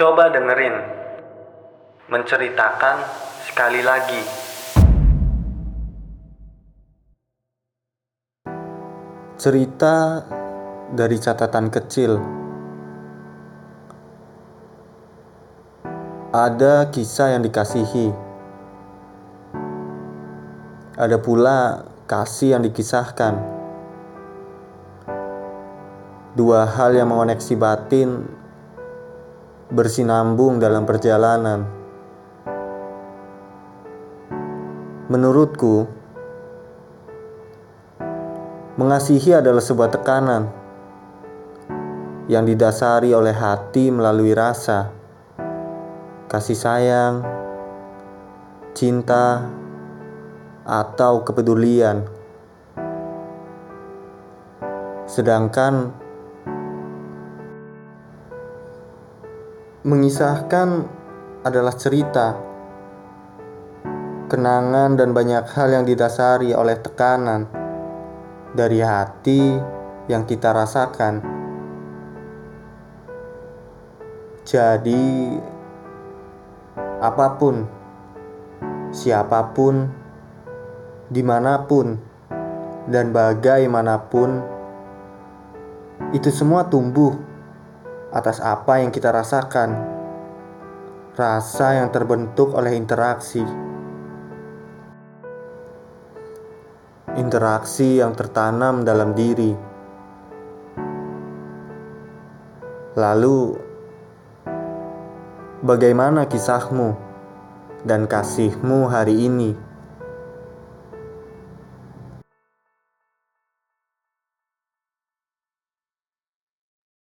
Coba dengerin. Menceritakan sekali lagi. Cerita dari catatan kecil. Ada kisah yang dikasihi. Ada pula kasih yang dikisahkan. Dua hal yang mengoneksi batin bersinambung dalam perjalanan. Menurutku, mengasihi adalah sebuah tekanan yang didasari oleh hati melalui rasa, kasih sayang, cinta, atau kepedulian. Sedangkan mengisahkan adalah cerita, kenangan, dan banyak hal yang didasari oleh tekanan dari hati yang kita rasakan. Jadi, apa pun, siapa pun, di mana pun, dan bagaimanapun, itu semua tumbuh atas apa yang kita rasakan, rasa yang terbentuk oleh interaksi. Interaksi yang tertanam dalam diri. Lalu, bagaimana kisahmu dan kasihmu hari ini?